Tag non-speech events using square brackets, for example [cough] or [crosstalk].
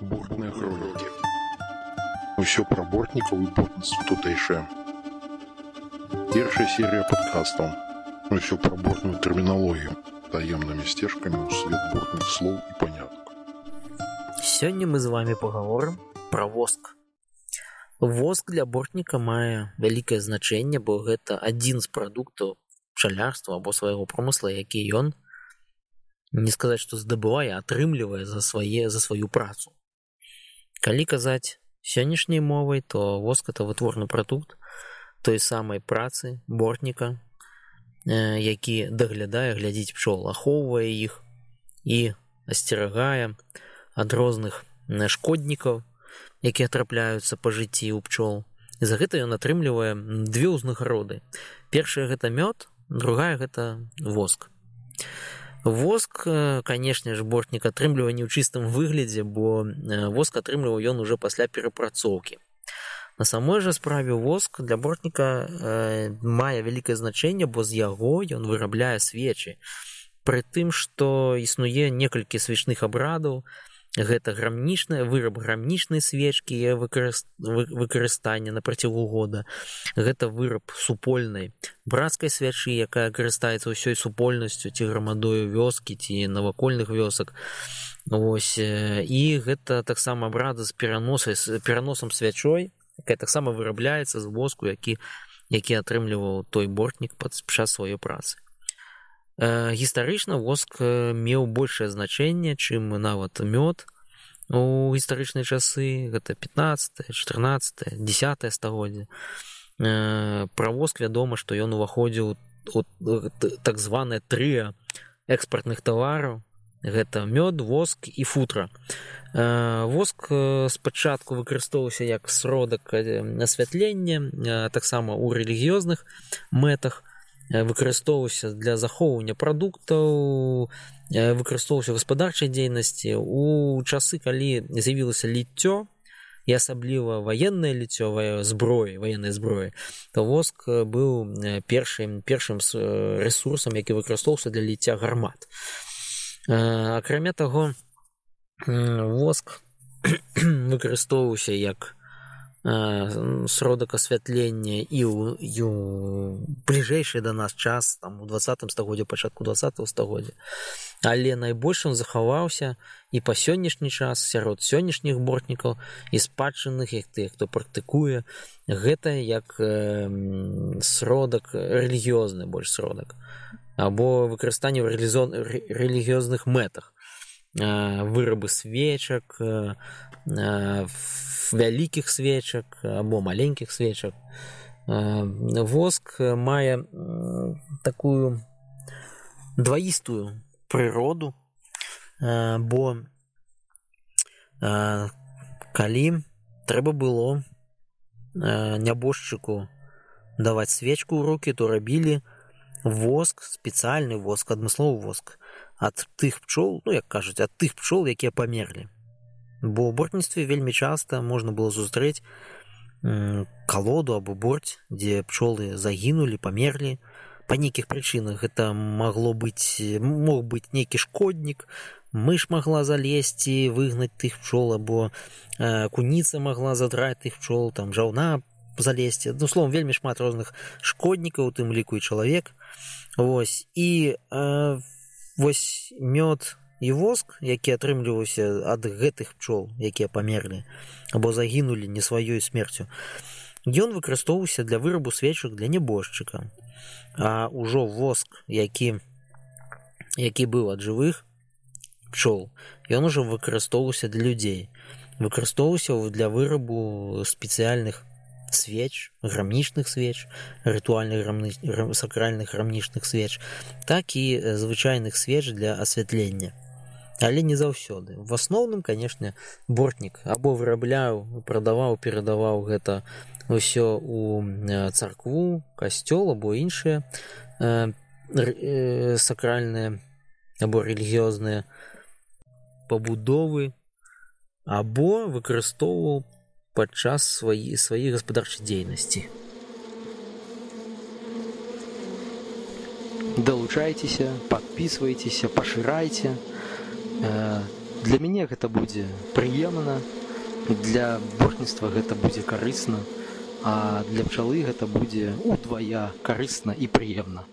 Бортные хроники. Усё про бортникаў і бортніцтва тутэйшае. Першая серія падкастаў. Усё пра бортную тэрміналогію, таемнымі сцежкамі ў свет бортных слоў і панятак. Сёння мы з вами паговорым пра воск. Воск для бортніка мае вялікае значэнне, бо гэта адзін з прадуктаў пчалярства або свайго промысла, які ён не сказаць, што здабывае, атрымлівае за свае за сваю працу. Калі казаць сённяшняй мовай, то воск это вытворны прадукт той самай працы бортніка, э, які даглядае глядзіць пчол, ахоўвае іх і асцерагае ад розных шкоднікаў, якія трапляюцца па жыцці ў пчол. І за гэта ён атрымлівае две ўзнагароды. Першая гэта мёд, другая гэта воск. Воск, канешне ж бортнік атрымлівае не ў чыстым выглядзе, бо воск атрымліваў ён уже пасля перапрацоўкі. На самой жа справе воск для бортніка э, мае вялікае значэнне, бо з яго ён вырабляе свечы. Пры тым, што існуе некалькі свечных абрадаў, гэта грамнічная выраб грамнічнай свечкі выкарыстання на працягу года. Гэта выраб супольнай брацкай свячы якая карыстаецца ўсёй супольнасцю ці грамадою вёскі ці навакольных вёсак. Ось і гэта таксама брада з пераносай з пераносам свячой якая таксама вырабляецца з воску які які атрымліваў той бортнік пад час сваёй працы гістарычна воск меў большее значэнне чым нават мёд. У гістарычныя часы гэта 15 14 10 стагоддзя пра воск вядома што ён уваходзіў так званае тры экспартных тавараў гэта мёд воск і футра. Воск спачатку выкарыстоўваўся як сродак асвятлення таксама у рэлігіёзных мэтах выкарыстоўваўся для захоўвання прадуктаў выкарыстоўваўся гаспадарчай дзейнасці. У часы калі з'явілася ліццё і асабліва ваеннае ліццёвая зброі ваеннай зброі то воск быў першым першым ресурсам які выкарыстоўваўся для ліцця гармат. Акрамя таго воск [coughs] выкарыстоўваўся як сродак асвятлення і ў бліжэйшы да нас час там у двадцатым стагоддзе пачатку два стагоддзя але найбольш он захаваўся і па сённяшні час сярод сённяшніх бортнікаў і спадчынных як тых хто практыкуе гэта як э, сродак рэлігіёзны больш сродак або выкарыстанне ў рэлігіёзных мэтах. Вырабы свечак вялікіх свечак або маленькіх свечак воск мае такую дваістую прыроду бо калі трэба было нябожчыку даваць свечку ў руки то рабілі воск спецыяльны воск адмысловы воск ад тых пчол ну як кажуць ад тых пчол якія памерлі бо ў бортніцтве вельмі часта можна было сустрэць калоду або борць дзе пчолы загінулі памерлі. Па нейкіх прычынах гэта магло быць мог быць нейкі шкоднік мыш магла залезці выгнаць тых пчол або э, куніца магла задраць тых пчол там жаўна залезці. Ну словом вельмі шмат розных шкоднікаў тым ліку і чалавек. Вось і э, вось мёд і воск які атрымліваўся ад гэтых пчол якія памерлі або загінулі не сваёй смерцю ён выкарыстоўваўся для вырабу свечак для небожчыка а ўжо воск які які быў ад жывых пчол ён ужо выкарыстоўваўся для людзей. Выкарыстоўваўся для вырабу спецыяльных свеч грамнічных свеч рытуальных сакральных грамнічных свеч так і звычайных свеч для асвятлення але не заўсёды. В асноўным канешне бортнік. Або вырабляў прадаваў перадаваў гэта ўсё у царкву касцёл або іншыя э, э, сакральныя або рэлігіёзныя пабудовы або выкарыстоўваў падчас свае свае гаспадарчай дзейнасці. Далучайцеся подписывайтеся пашырайце для мяне гэта будзе прыемна для бортніцтва гэта будзе карысна а для пчалы гэта будзе удвая карысна і прыемна